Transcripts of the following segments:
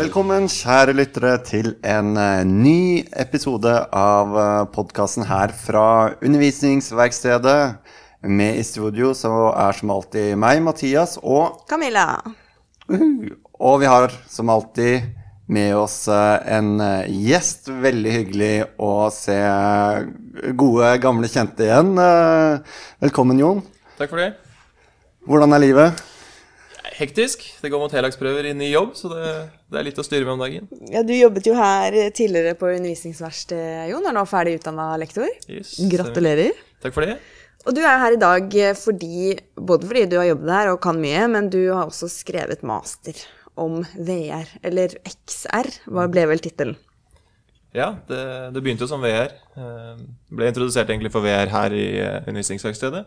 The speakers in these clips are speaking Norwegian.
Velkommen, kjære lyttere, til en eh, ny episode av uh, podkasten her fra Undervisningsverkstedet. Med i studio så er som alltid meg, Mathias, og Camilla. Og vi har som alltid med oss eh, en eh, gjest. Veldig hyggelig å se gode, gamle kjente igjen. Eh, Velkommen, Jon. Takk for det. Hvordan er livet? Hektisk. Det går mot heldagsprøver i ny jobb, så det, det er litt å styre med om dagen. Ja, Du jobbet jo her tidligere på undervisningsverkstedet, Jon. Er nå ferdig utdanna lektor. Yes, Gratulerer. Takk for det. Og du er her i dag fordi, både fordi du har jobbet her og kan mye, men du har også skrevet master om VR, eller XR, hva ble vel tittelen? Ja, det, det begynte jo som VR. Eh, ble introdusert egentlig for VR her i eh, undervisningsverkstedet.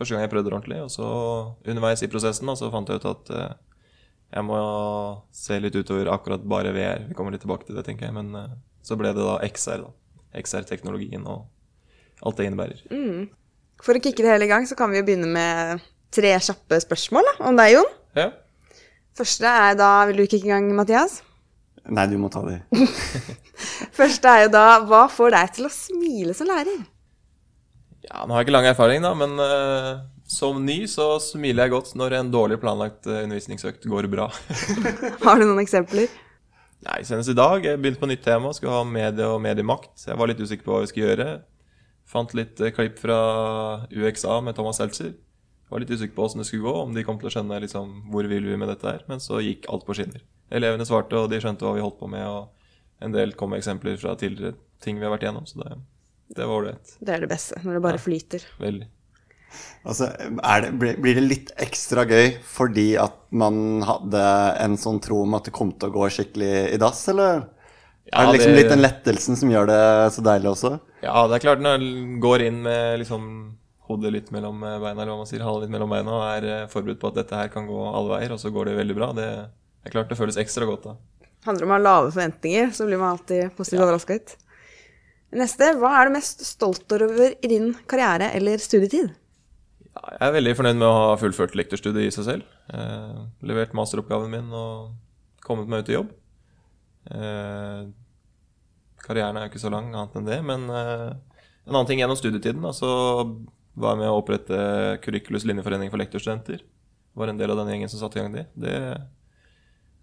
Første gang jeg prøvde det ordentlig. Og så underveis i prosessen da, så fant jeg ut at eh, jeg må se litt utover akkurat bare VR. Vi kommer litt tilbake til det, tenker jeg. Men eh, så ble det da XR, da. XR-teknologien og alt det innebærer. For å kicke det hele i gang, så kan vi jo begynne med tre kjappe spørsmål da, om deg, Jon. Ja. Første er da Vil du kicke i gang, Mathias? Nei, du må ta det. Første er jo da Hva får deg til å smile som lærer? Ja, Nå har jeg ikke lang erfaring, da, men uh, som ny så smiler jeg godt når en dårlig planlagt eh, undervisningsøkt går bra. Har du noen eksempler? Nei, Senest i dag jeg begynte på nytt tema, skulle ha medie og mediemakt. Jeg var litt usikker på hva vi skulle gjøre. Fant litt eh, klipp fra UXA med Thomas Seltzer. Var litt usikker på åssen det skulle gå, om de kom til å skjønne liksom, hvor vil vi med dette her. Men så gikk alt på skinner. Elevene svarte, og de skjønte hva vi holdt på med. Og en del kom med eksempler fra tidligere ting vi har vært igjennom. Så det, det var ålreit. Det er det beste, når det bare flyter. Veldig. Altså, er det, blir det litt ekstra gøy fordi at man hadde en sånn tro om at det kom til å gå skikkelig i dass, eller? Ja, er det liksom det- litt den lettelsen som gjør det så deilig også? Ja, det er klart når en går inn med liksom hodet litt mellom eh, beina, eller hva man sier, halen litt mellom beina, og er eh, forberedt på at dette her kan gå alle veier, og så går det veldig bra. Det er klart det føles ekstra godt da. handler om å ha lave forventninger, så blir man alltid positivt overrasket. Neste, hva er du mest stolt over i din karriere eller studietid? Jeg er veldig fornøyd med å ha fullført lektorstudiet i seg selv. Eh, levert masteroppgaven min og kommet meg ut i jobb. Eh, karrieren er jo ikke så lang annet enn det, men eh, en annen ting gjennom studietiden, da, så var jeg med å opprette Curriculus linjeforening for lektorstudenter. Var en del av den gjengen som satte i gang det. Det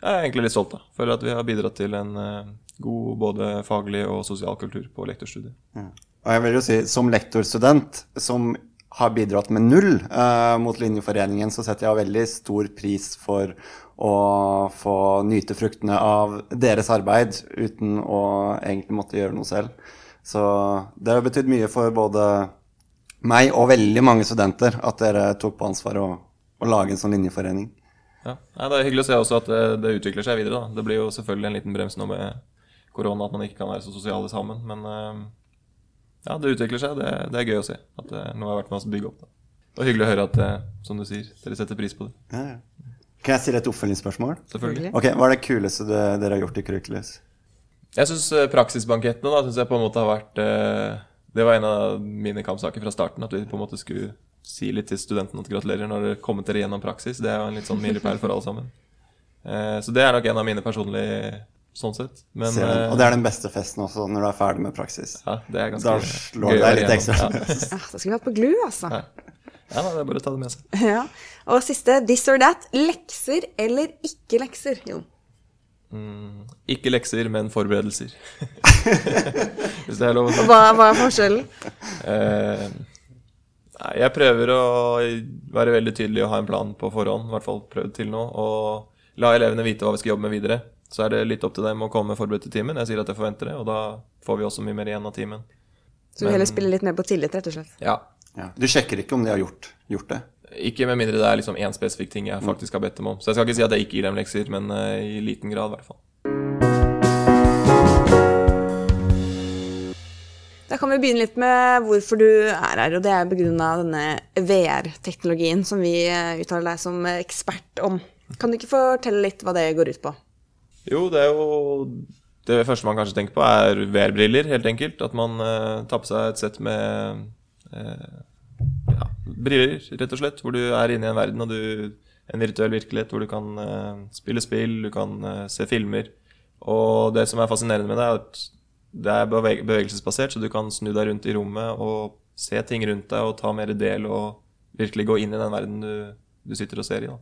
er egentlig litt stolt da. Føler at vi har bidratt til en eh, god både faglig og sosial kultur på lektorstudiet. Og jeg vil jo si, som lektorstudent som har bidratt med null eh, mot Linjeforeningen, så setter jeg veldig stor pris for å få nyte fruktene av deres arbeid uten å egentlig måtte gjøre noe selv. Så det har betydd mye for både meg og veldig mange studenter at dere tok på ansvar å, å lage en sånn linjeforening. Ja. Nei, det er hyggelig å se også at det, det utvikler seg videre. Da. Det blir jo selvfølgelig en liten brems nå med korona, at man ikke kan være så sosiale sammen. Men eh, ja, det utvikler seg. Det, det er gøy å se at det, noe har vært med oss å bygge opp. Da. Det var hyggelig å høre at, eh, som du sier, dere setter pris på det. Ja, ja. Kan jeg stille et oppfølgingsspørsmål? Selvfølgelig. Ok, Hva er det kuleste det, dere har gjort i Curriculus? Jeg syns praksisbankettene da, synes jeg på en måte har vært eh, Det var en av mine kampsaker fra starten. At vi på en måte skulle si litt til studentene at gratulerer når dere kommet dere gjennom praksis. Det er jo en litt sånn milepæl for alle sammen. Eh, så det er nok en av mine personlige sånn sett. Men eh, Og det er den beste festen også, når du er ferdig med praksis. ja, det er ganske Da slår gøy det deg litt ekstra. Ja. Ja, da skulle vi hatt på GLU, altså. Ja. Ja, det er bare å ta det med seg. Ja. Og siste, this or that. Lekser eller ikke lekser, Jon? Mm, ikke lekser, men forberedelser. Hvis det er lov å si. Hva, hva er forskjellen? Nei, jeg prøver å være veldig tydelig og ha en plan på forhånd. I hvert fall prøvd til nå. Og la elevene vite hva vi skal jobbe med videre. Så er det litt opp til dem å komme forberedt til timen. Jeg sier at jeg forventer det, og da får vi også mye mer igjen av timen. Så du heller spiller litt mer på tillit, rett og slett. Ja. Ja. Du sjekker ikke om de har gjort, gjort det? Ikke med mindre det er liksom én spesifikk ting jeg faktisk har bedt dem om. Så jeg skal ikke si at jeg ikke gir dem lekser, men eh, i liten grad, i hvert fall. Da kan vi begynne litt med hvorfor du er her, og det er pga. denne VR-teknologien som vi eh, uttaler deg som ekspert om. Kan du ikke fortelle litt hva det går ut på? Jo, det er jo Det første man kanskje tenker på, er VR-briller, helt enkelt. At man eh, tar på seg et sett med eh, ja, briller, rett og slett. Hvor du er inne i en verden og du En virtuell virkelighet hvor du kan eh, spille spill, du kan eh, se filmer. Og det som er fascinerende med det, er at det er bevegelsesbasert, så du kan snu deg rundt i rommet og se ting rundt deg og ta mer del og virkelig gå inn i den verden du, du sitter og ser i. Da.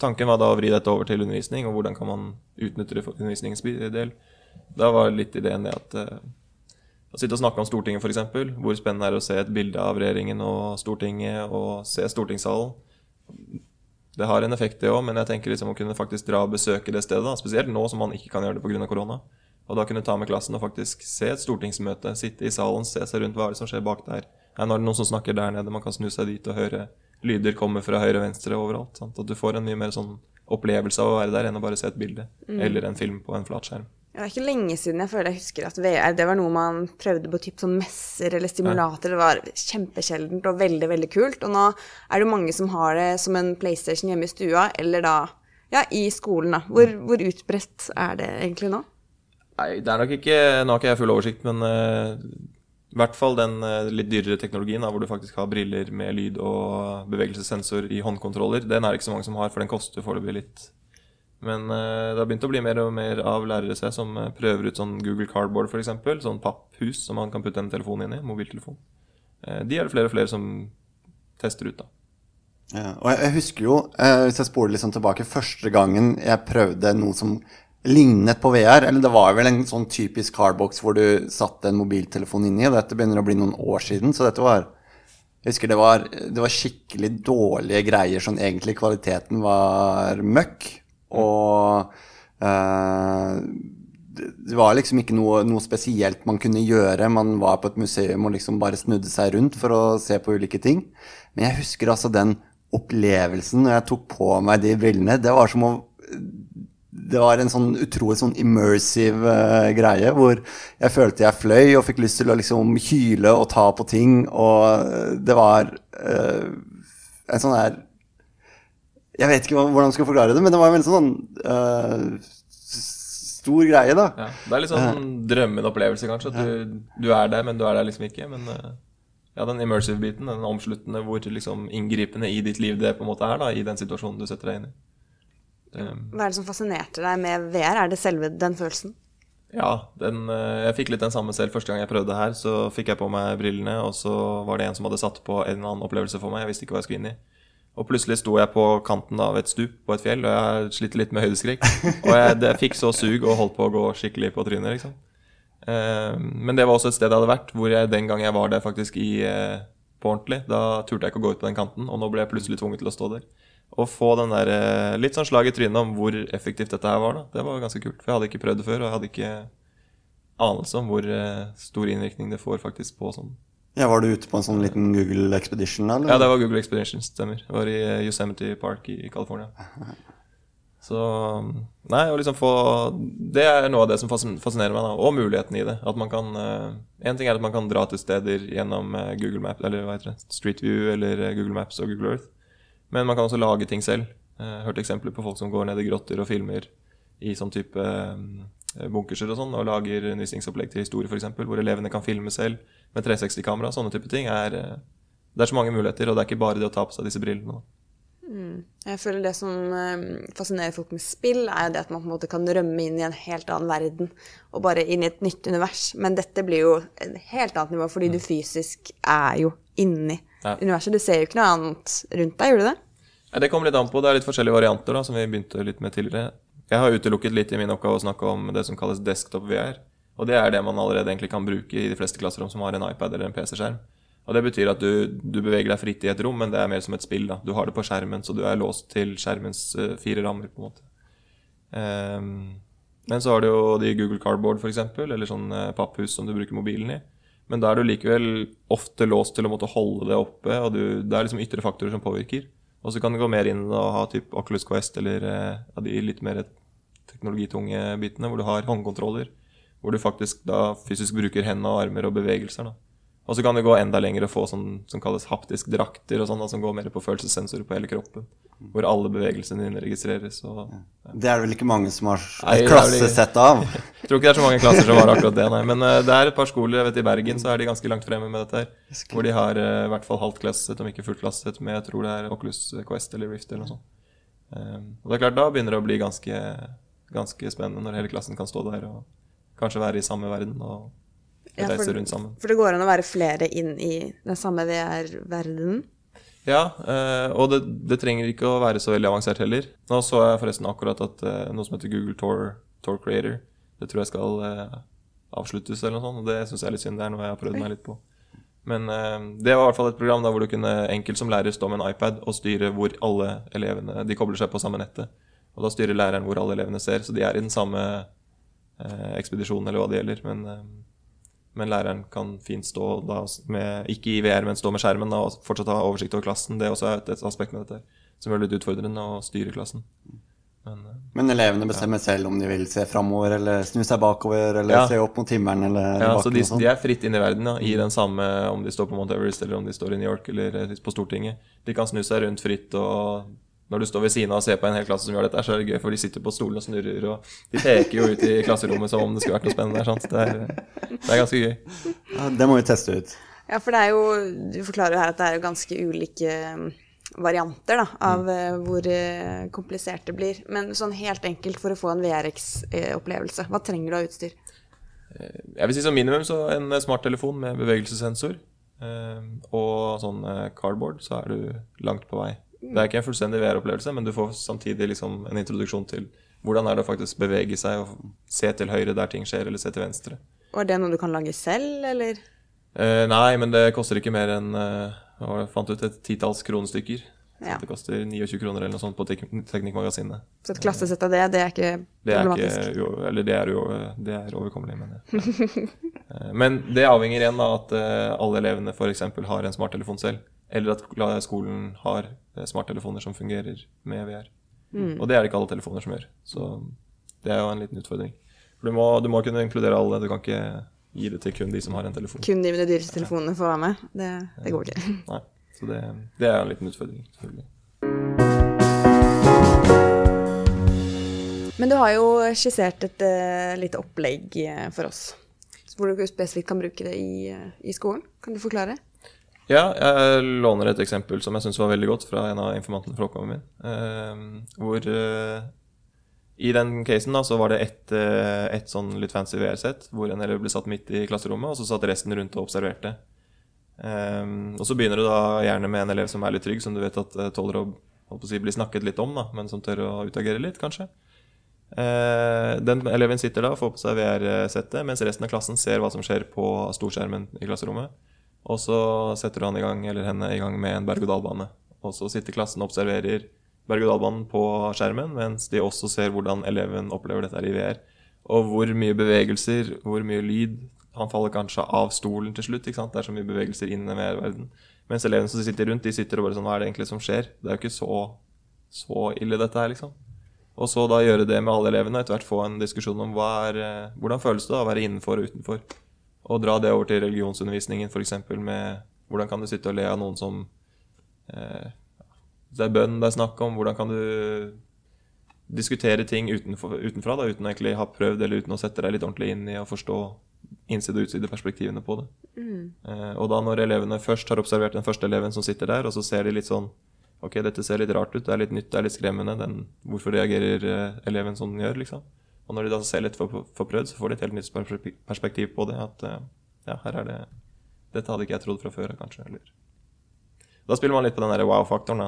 Tanken var da å vri dette over til undervisning, og hvordan kan man utnytte det for undervisningens del. Da var litt ideen det at eh, å sitte og snakke om Stortinget, f.eks. Hvor spennende er det å se et bilde av regjeringen og Stortinget og se stortingssalen. Det har en effekt, det òg, men jeg tenker liksom å kunne faktisk dra og besøke det stedet. Da. Spesielt nå som man ikke kan gjøre det pga. korona. Og da kunne ta med klassen og faktisk se et stortingsmøte, sitte i salen, se seg rundt hva er det som skjer bak der. Er det noen som snakker der nede? Man kan snu seg dit og høre lyder komme fra høyre og venstre overalt. Sant? At du får en mye mer sånn opplevelse av å være der enn å bare se et bilde mm. eller en film på en flatskjerm. Det er ikke lenge siden jeg føler jeg husker at VR det var noe man prøvde på typ sånn messer eller stimulater. Ja. Det var kjempesjeldent og veldig, veldig kult. Og nå er det mange som har det som en PlayStation hjemme i stua, eller da ja, i skolen. da. Hvor, hvor utbredt er det egentlig nå? Nei, det er nok ikke Nå har ikke jeg full oversikt, men uh, i hvert fall den uh, litt dyrere teknologien, da, hvor du faktisk har briller med lyd og bevegelsessensor i håndkontroller, den er det ikke så mange som har, for den koster foreløpig litt. Men uh, det har begynt å bli mer og mer av lærere seg som prøver ut sånn Google Cardboard, f.eks. Sånn papphus som man kan putte en telefon inn i. Mobiltelefon. de er det flere og flere som tester ut, da. Ja, og jeg, husker jo, hvis jeg spoler litt sånn tilbake, første gangen jeg prøvde noe som lignet på VR. Eller det var vel en sånn typisk hardbox hvor du satte en mobiltelefon inni. Og dette begynner å bli noen år siden, så dette var Jeg husker det var, det var skikkelig dårlige greier sånn egentlig kvaliteten var møkk. Og uh, det var liksom ikke noe, noe, spesielt man kunne gjøre. Man var på et museum og liksom bare snudde seg rundt for å se på ulike ting. Men jeg husker altså den opplevelsen når jeg tok på meg de brillene. Det var som å det var en sånn utrolig sånn immersive uh, greie hvor jeg følte jeg fløy og fikk lyst til å liksom hyle og ta på ting. Og eh, det var uh, en sånn her Jeg vet ikke hvordan jeg skal forklare det, men det var en veldig sånn uh, stor greie, da. Ja, det er litt sånn drømmende opplevelse, kanskje. At du, du, er der, men du er der liksom ikke. Men ja, den immersive biten, den omsluttende, hvor liksom inngripende i ditt liv det på en måte er, da, i den situasjonen du setter deg inn i. Hva er det som fascinerte deg med VR? Er det selve den følelsen? Ja, den, eh, jeg fikk litt den samme selv første gang jeg prøvde her. Så fikk jeg på meg brillene, og så var det en som hadde satt på en eller annen opplevelse for meg. Jeg visste ikke hva jeg skulle inn i. Og plutselig sto jeg på kanten av et stup på et fjell, og jeg slitt litt med høydeskrekk. Og jeg, det fikk så sug og holdt på å gå skikkelig på trynet, liksom. Eh, men det var også et sted jeg hadde vært, hvor jeg den gang jeg var der faktisk i, eh, på ordentlig, da turte jeg ikke å gå ut på den kanten, og nå ble jeg plutselig tvunget til å stå der å få den der, eh, litt sånn slag i trynet om hvor effektivt dette her var, da. det var ganske kult. For jeg hadde ikke prøvd det før, og jeg hadde ikke anelse om hvor eh, stor innvirkning det får faktisk på sånn. Ja, Var du ute på en sånn liten Google Expedition? eller? Ja, det var Google Expedition, stemmer. Jeg var i eh, Yosemite Park i California. Så Nei, å liksom få Det er noe av det som fascinerer meg, da, og muligheten i det. At man kan En ting er at man kan dra til steder gjennom Google Maps, eller hva heter det, Street View eller Google Maps og Google Earth. Men man kan også lage ting selv. Jeg har hørt eksempler på folk som går ned i grotter og filmer i sånn type eh, bunkerser og sånn, og lager undervisningsopplegg til historie f.eks., hvor elevene kan filme selv med 360-kamera. Sånne type ting. Er, eh, det er så mange muligheter, og det er ikke bare det å ta på seg disse brillene. Mm. Jeg føler Det som eh, fascinerer folk med spill, er det at man på en måte kan rømme inn i en helt annen verden. Og bare inn i et nytt univers. Men dette blir jo et helt annet nivå, fordi mm. du fysisk er jo inni ja. universet. Du ser jo ikke noe annet rundt deg, gjør du det? Ja, det kommer litt an på. Det er litt forskjellige varianter, da, som vi begynte litt med tidligere. Jeg har utelukket litt i min oppgave å snakke om det som kalles desktop VR. Og det er det man allerede egentlig kan bruke i de fleste klasserom som har en iPad eller en PC-skjerm. Og Det betyr at du, du, beveger deg fritt i et rom, men det er mer som et spill. da. Du har det på skjermen, så du er låst til skjermens uh, fire rammer. på en måte. Um, men så har du jo de Google Cardboard, f.eks., eller sånn uh, papphus som du bruker mobilen i. Men da er du likevel ofte låst til å måtte holde det oppe, og du, det er liksom ytre faktorer som påvirker. Og så kan du gå mer inn og ha typ Oculus Quest eller eh, ja, de litt mer teknologitunge bitene, hvor du har håndkontroller. Hvor du faktisk da fysisk bruker hendene og armer og bevegelser. da. Og så kan vi gå enda lenger og få sånn som kalles haptisk drakter, og sånn, som går mer på følelsessensorer på hele kroppen. Hvor alle bevegelsene dine registreres. Og, ja. Det er det vel ikke mange som har et klassesett av? Jeg tror ikke det er så mange klasser som har akkurat det, nei. Men uh, det er et par skoler. jeg vet I Bergen så er de ganske langt fremme med dette. her. Hvor de har uh, i hvert fall halvt klassesett, om ikke fullt klassesett, med jeg tror det er Oculus Quest eller Rift eller noe sånt. Um, og det er klart, da begynner det å bli ganske ganske spennende når hele klassen kan stå der og kanskje være i samme verden og Ja, reise rundt sammen. For det går an å være flere inn i den samme VR-verdenen. Ja, eh, og det, det trenger ikke å være så veldig avansert heller. Nå så jeg forresten akkurat at eh, noe som heter Google Tor, Tour Creator, det tror jeg skal eh, avsluttes eller noe sånt, og det syns jeg er litt synd. Det er noe jeg har prøvd meg litt på. Men det var i hvert fall et program da hvor du kunne enkelt som lærer stå med en iPad og styre hvor alle elevene De kobler seg på samme nettet. Og da styrer læreren hvor alle elevene ser, så de er i den samme ekspedisjonen eller hva det gjelder. Men, men læreren kan fint stå da med, ikke i VR, men stå med skjermen da, og fortsatt ha oversikt over klassen. Det er også et, et aspekt med dette som gjør det litt utfordrende å styre klassen. Men, eh, Men elevene bestemmer selv om de vil se framover eller snu seg bakover eller Ja. se opp mot himmelen eller Ja, bakken så de, sånn. de er fritt inn i verden, da, i den samme om de står på Mount Everest eller om de står i New York eller på Stortinget. De kan snu seg rundt fritt, og når du står ved siden av og ser på en hel klasse som gjør dette, så er det gøy, for de sitter på stolen og snurrer, og de peker jo ut i klasserommet som om det skulle vært noe spennende der. Sant? Det, er, det er ganske gøy. Ja, det må vi teste ut. Ja, for det er jo Du forklarer jo her at det er jo ganske ulike mm, varianter da, av mm. hvor eh, komplisert det blir. Men sånn helt enkelt for å få en VRX-opplevelse, hva trenger du av utstyr? Jeg vil si som minimum så en smarttelefon med bevegelsessensor eh, og sånn eh, cardboard, så er du langt på vei. Det er ikke en fullstendig VR-opplevelse, men du får samtidig liksom en introduksjon til hvordan er det å faktisk bevege seg og se til høyre der ting skjer, eller se til venstre. Og er det noe du kan lage selv, eller? Eh, nei, men det koster ikke mer enn eh, jeg fant ut et titalls kronestykker. Ja. Det koster 29 kroner eller noe sånt på Tek Teknikkmagasinet. Så et klassesett av det, det er ikke Det er problematisk? ikke jo, Eller det er jo det er overkommelig, men ja. Eh, Men det avhenger igjen av at eh, alle elevene f.eks. har en smarttelefon selv. Eller at skolen har eh, smarttelefoner som fungerer med VR. Og det er det ikke alle telefoner som gjør. Så det er jo en liten utfordring. For du må, du må kunne inkludere alle. Du kan ikke gi det til kun de som har en telefon. Kun de med de dyreste telefonene får være med? Det, det går ikke. Nei. Så det, det er en liten utfordring, selvfølgelig. Men du har jo skissert et uh, lite opplegg eh, for oss. Hvor du spesifikt kan bruke det i, i skolen. Kan du forklare? Ja, jeg låner et eksempel som jeg syns var veldig godt fra en av informantene fra oppgaven min. Eh, hvor eh, i den casen da, så var det ett eh, et sånn litt fancy VR-sett, hvor en elev ble satt midt i klasserommet, og så satt resten rundt og observerte. Eh, og så begynner du da gjerne med en elev som er litt trygg, som du vet at eh, tåler å, å si, bli snakket litt om, da, men som tør å utagere litt, kanskje. Eh, den eleven sitter da og får på seg VR-settet, mens resten av klassen ser hva som skjer på storskjermen i klasserommet. Og så setter han i gang, eller henne i gang med en berg-og-dal-bane. Og så sitter klassen og observerer berg-og-dal-banen på skjermen, mens de også ser hvordan eleven opplever dette i VR. Og hvor mye bevegelser, hvor mye lyd. Han faller kanskje av stolen til slutt. Det er så mye bevegelser inne VR-verden. Mens elevene som sitter rundt, de sitter og bare sånn Hva er det egentlig som skjer? Det er jo ikke så, så ille, dette her, liksom. Og så da gjøre det med alle elevene, etter hvert få en diskusjon om er, eh, hvordan føles det å være innenfor og utenfor. Og dra det over til religionsundervisningen, f.eks. med hvordan kan du sitte og le av noen som eh, Det er bønn det er snakk om, hvordan kan du diskutere ting utenfor, utenfra da, uten å egentlig ha prøvd eller uten å sette deg litt ordentlig inn i å forstå innside- og utsideperspektivene på det. Eh, og da når elevene først har observert den første eleven som sitter der, og så ser de litt sånn Ok, dette ser litt rart ut, det er litt nytt, det er litt skremmende. Den, hvorfor reagerer eh, eleven som den gjør, liksom? Og når de da ser litt for, prøvd, så får de et helt nytt perspektiv på det. At eh, ja, her er det Dette hadde ikke jeg trodd fra før kanskje. Eller Da spiller man litt på den wow-faktoren,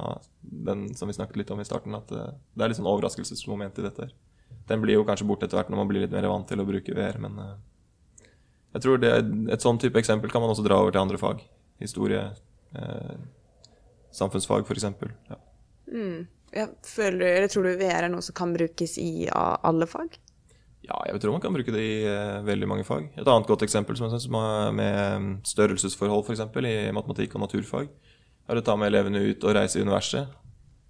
den som vi snakket litt om i starten. At eh, det er litt sånn overraskelsesmoment i dette. Den blir jo kanskje borte etter hvert når man blir litt mer vant til å bruke VR, men eh, jeg tror det, et sånn type eksempel kan man også dra over til andre fag. Historie, eh, samfunnsfag f.eks. Ja. Jeg føler, eller tror du VR er noe som kan brukes i alle fag? Ja, jeg tror man kan bruke det i uh, veldig mange fag. Et annet godt eksempel som jeg synes, med, med størrelsesforhold f.eks. i matematikk og naturfag, er å ta med elevene ut og reise i universet.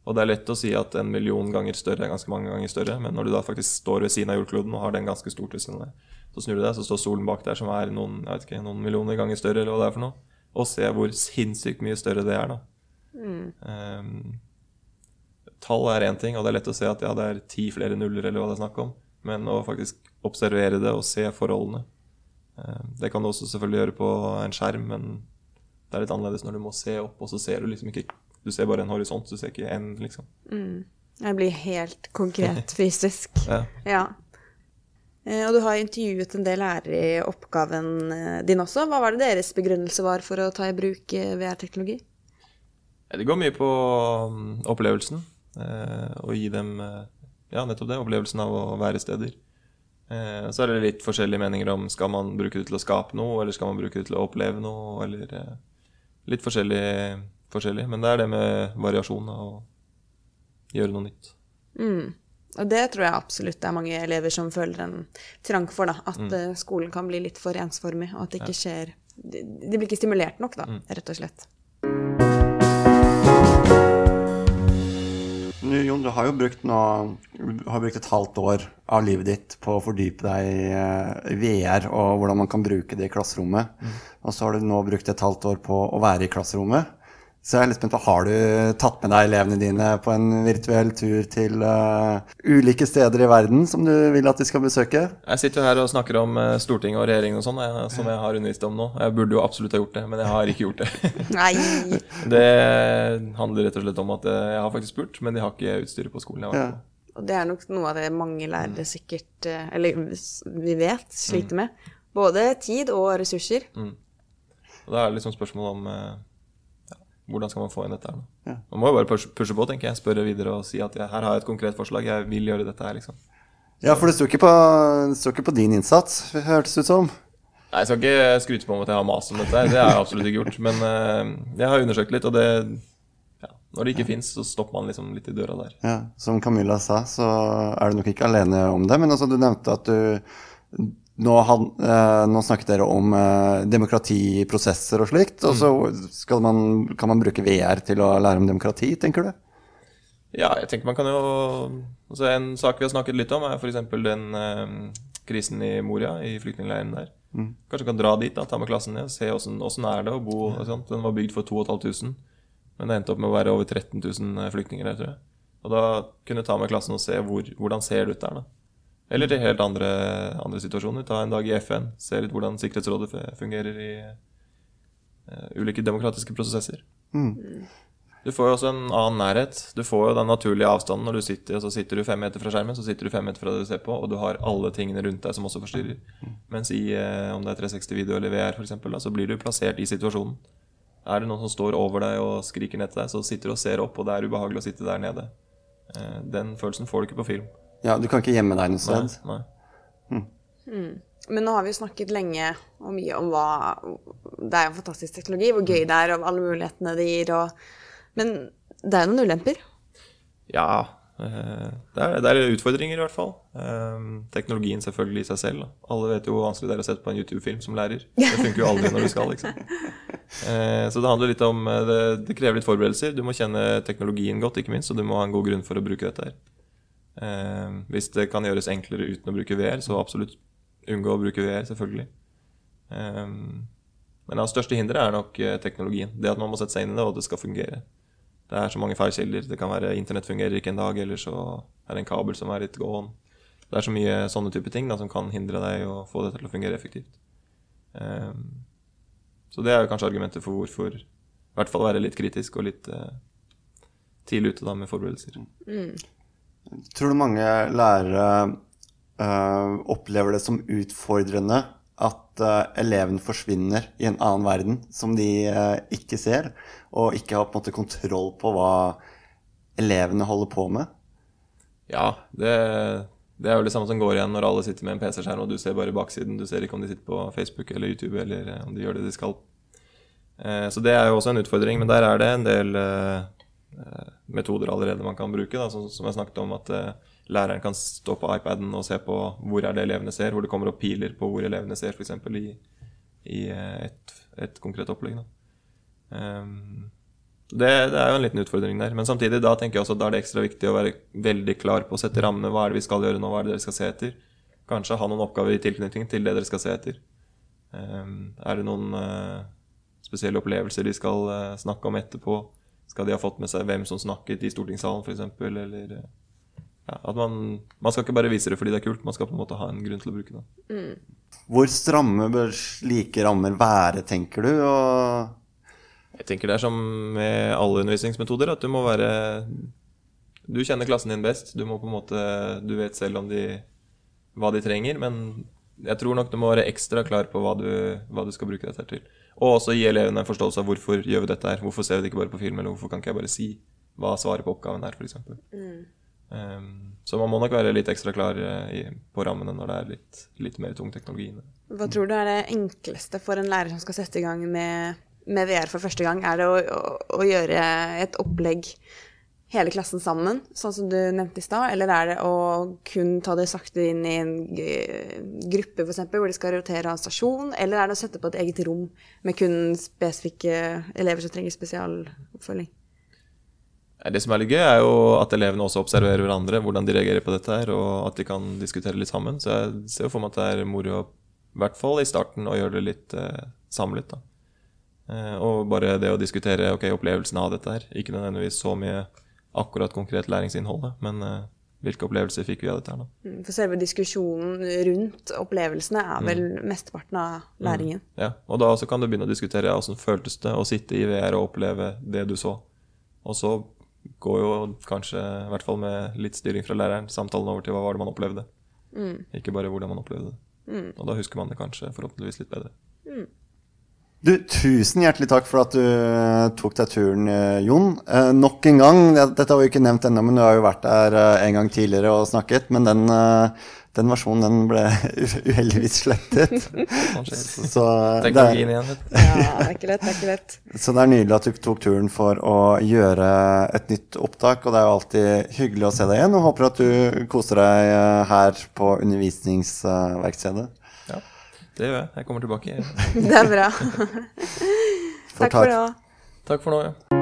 Og det er lett å si at en million ganger større er ganske mange ganger større, men når du da faktisk står ved siden av jordkloden og har den ganske stort ved siden av deg, så snur du deg, så står solen bak der som er noen, ikke, noen millioner ganger større, eller hva det er for noe, og se hvor sinnssykt mye større det er, da. Ehm, tall er én ting, og det er lett å se at ja, det er ti flere nuller, eller hva det er snakk om. Men å faktisk observere det og se forholdene ehm, Det kan du også selvfølgelig gjøre på en skjerm, men det er litt annerledes når du må se opp, og så ser du liksom ikke Du ser bare en horisont, du ser ikke en, liksom. Jeg blir helt konkret fysisk. Ja. Ja. Eh, Og du har intervjuet en del lærere i oppgaven eh, din også. Hva var det deres begrunnelse var for å ta i bruk eh, VR-teknologi? Det går mye på mm, opplevelsen. Å gi dem eh, ja, nettopp det, opplevelsen av å være steder. Eh, så er det litt forskjellige meninger om skal man bruke det til å skape noe, eller skal man bruke det til å oppleve noe, eller eh, litt forskjellig, forskjellig. Men det er det med variasjon og gjøre noe nytt. Mm. Og det tror jeg absolutt det er mange elever som føler en trang for, da. At Mm. eh, skolen kan bli litt for ensformig, og at det ikke skjer De, de blir ikke stimulert nok, da, Mm. rett og slett. Nu, Jon, du har jo brukt, nå, har brukt et halvt år av livet ditt på å fordype deg i eh, VR og hvordan man kan bruke det i klasserommet. Og så har du nå brukt et halvt år på å være i klasserommet. Så jeg er litt spent på, Har du tatt med deg elevene dine på en virtuell tur til uh, ulike steder i verden som du vil at de skal besøke? Jeg sitter jo her og snakker om eh, Stortinget og regjeringen og sånn, som jeg har undervist om nå. Jeg burde jo absolutt ha gjort det, men jeg har ikke gjort det. Nei! Det handler rett og slett om at eh, jeg har faktisk spurt, men de har ikke utstyret på skolen jeg har vært på. Og det er nok noe av det mange lærere sikkert eh, Eller vi vet sliter med. Både tid og ressurser. Og da er det liksom spørsmål om eh, hvordan skal man få inn dette her nå. Ja. Man må jo bare pushe, på, tenker jeg. Spørre videre og si at jeg, her har jeg et konkret forslag, jeg vil gjøre dette her, liksom. Ja, for det sto ikke på, ikke på din innsats, hørtes det ut som. Nei, jeg skal ikke skryte på meg at jeg har mast om dette, her, det har jeg absolutt ikke gjort. Men eh, jeg har undersøkt litt, og det ja, Når det ikke fins, så stopper man liksom litt i døra der. Ja, som Camilla sa, så er du nok ikke alene om det. Men altså, du nevnte at du nå, han, eh, nå snakket dere om eh, demokratiprosesser og slikt. Og så skal man, kan man bruke VR til å lære om demokrati, tenker du? Ja, jeg tenker man kan jo altså En sak vi har snakket litt om, er f.eks. den eh, krisen i Moria, i flyktningleiren der. Kanskje kan dra dit, da, ta med klassen ned, se åssen åssen er det å bo. og sånt. Den var bygd for 2500, men det endte opp med å være over 13 000 flyktninger der, tror jeg. Og da kunne ta med klassen og se hvor, hvordan ser det ut der, da. Eller til helt andre, andre situasjoner. Ta en dag i FN, se litt hvordan Sikkerhetsrådet fungerer i uh, ulike demokratiske prosesser. Du får jo også en annen nærhet. Du får jo den naturlige avstanden når du sitter og så sitter du fem meter fra skjermen, så sitter du fem meter fra det du ser på, og du har alle tingene rundt deg som også forstyrrer. Mens i eh, om det er 360 video eller VR, for eksempel, da, så blir du plassert i situasjonen. Er det noen som står over deg og skriker ned til deg, så sitter du og ser opp, og det er ubehagelig å sitte der nede. Eh, Den følelsen får du ikke på film. Ja, du kan ikke gjemme deg noe Nei, sted. Mm. Men nå har vi jo snakket lenge og mye om hva Det er jo en fantastisk teknologi, hvor gøy det er, og alle mulighetene det gir, og Men det er jo noen ulemper. Ja, eh, det er, det er utfordringer i hvert fall. Eh, Teknologien selvfølgelig i seg selv. Alle vet jo hvor vanskelig det er å sette på en YouTube-film som lærer. Det funker jo aldri når du skal, liksom. Eh, Så det handler litt om det, det krever litt forberedelser. Du må kjenne teknologien godt, ikke minst, og du må ha en god grunn for å bruke dette her. Eh, Hvis det kan gjøres enklere uten å bruke VR, så absolutt unngå å bruke VR, selvfølgelig. Eh, Men det største hinderet er nok eh, teknologien. Det at man må sette seg inn i det, og det skal fungere. Det er så mange feilkilder. Det kan være internett fungerer ikke en dag, eller så er det en kabel som er litt gåen. Det er så mye sånne type ting da, som kan hindre deg å få det til å fungere effektivt. Så det er kanskje argumentet for hvorfor i hvert fall være litt kritisk og litt tidlig ute da med forberedelser. Tror du mange lærere uh, opplever det som utfordrende at uh, eleven forsvinner i en annen verden som de uh, ikke ser, og ikke har på en måte kontroll på hva elevene holder på med? Ja, det, det er jo det samme som går igjen når alle sitter med en PC-skjerm, og du ser bare baksiden. Du ser ikke om de sitter på Facebook eller YouTube, eller om de gjør det de skal. Så det er jo også en utfordring, men der er det en del metoder allerede man kan bruke. Da, som, som jeg snakket om, at uh, læreren kan stå på iPaden og se på hvor er det elevene ser, hvor det kommer opp piler på hvor elevene ser, f.eks. i, i eh, et, et konkret opplegg. Ehm, det, det er jo en liten utfordring der. Men samtidig da tenker jeg også at da er det ekstra viktig å være veldig klar på å sette rammene. Hva er det vi skal gjøre nå? Hva er det dere skal se etter? Kanskje ha noen oppgaver i tilknytning til det dere skal se etter. Um, er det noen uh, spesielle opplevelser de skal uh, snakke om etterpå? Skal de ha fått med seg hvem som snakket i stortingssalen, f.eks.? Eller eh, ja, at man, man skal ikke bare vise det fordi det er kult, man skal på en måte ha en grunn til å bruke det. Hvor stramme bør slike rammer være, tenker du? Og Jeg tenker det er som med alle undervisningsmetoder, at du må være Du kjenner klassen din best. Du må på en måte Du vet selv om de hva de trenger, men jeg tror nok du må være ekstra klar på hva du, hva du skal bruke dette til. Og også gi elevene en forståelse av hvorfor gjør vi dette her. Hvorfor ser vi det ikke bare på film, eller hvorfor kan ikke jeg bare si hva svaret på oppgaven er, f.eks. Mm. Um, så man må nok være litt ekstra klar uh, i, på rammene når det er litt, litt mer tung teknologi inne. Hva tror du er det enkleste for en lærer som skal sette i gang med, med VR for første gang? Er det å, å, å gjøre et opplegg hele klassen sammen, sånn som du nevnte i stad? Eller er det å kun ta det sakte inn i en gruppe, f.eks., hvor de skal rotere av stasjon? Eller er det å sette på et eget rom med kun spesifikke elever som trenger spesialoppfølging? Det som er litt gøy, er jo at elevene også observerer hverandre, hvordan de reagerer på dette her, og at de kan diskutere litt sammen. Så jeg ser jo for meg at det er moro, i hvert fall i starten, å gjøre det litt eh, samlet. da. Eh, og bare det å diskutere ok, opplevelsen av dette her. Ikke nødvendigvis så mye akkurat konkret læringsinnholdet, men uh, hvilke opplevelser fikk vi av dette her, da? Mm, for selve diskusjonen rundt opplevelsene er vel mm. mesteparten av mm. læringen. Mm. Ja, og da kan du begynne å diskutere ja, hvordan føltes det å sitte i VR og oppleve det du så. Og så går jo kanskje, i hvert fall med litt styring fra læreren, samtalen over til hva var det man opplevde. Mm. Ikke bare hvordan man opplevde det. Mm. Og da husker man det kanskje forhåpentligvis litt bedre. Mm. Du, Tusen hjertelig takk for at du uh, tok deg turen, uh, Jon. Eh, nok en gang, dette har vi ikke nevnt ennå, men du har jo vært der en gang tidligere og snakket. Men den, den versjonen den ble uheldigvis slettet. så igjen. ja, det er ikke lett, det er ikke lett. Så det er nydelig at du tok turen for å gjøre et nytt opptak. Og det er jo alltid hyggelig å se deg igjen, og håper at du koser deg her på undervisningsverkstedet. Det gjør jeg. Jeg kommer tilbake. det er bra. takk for nå. Takk for nå, ja.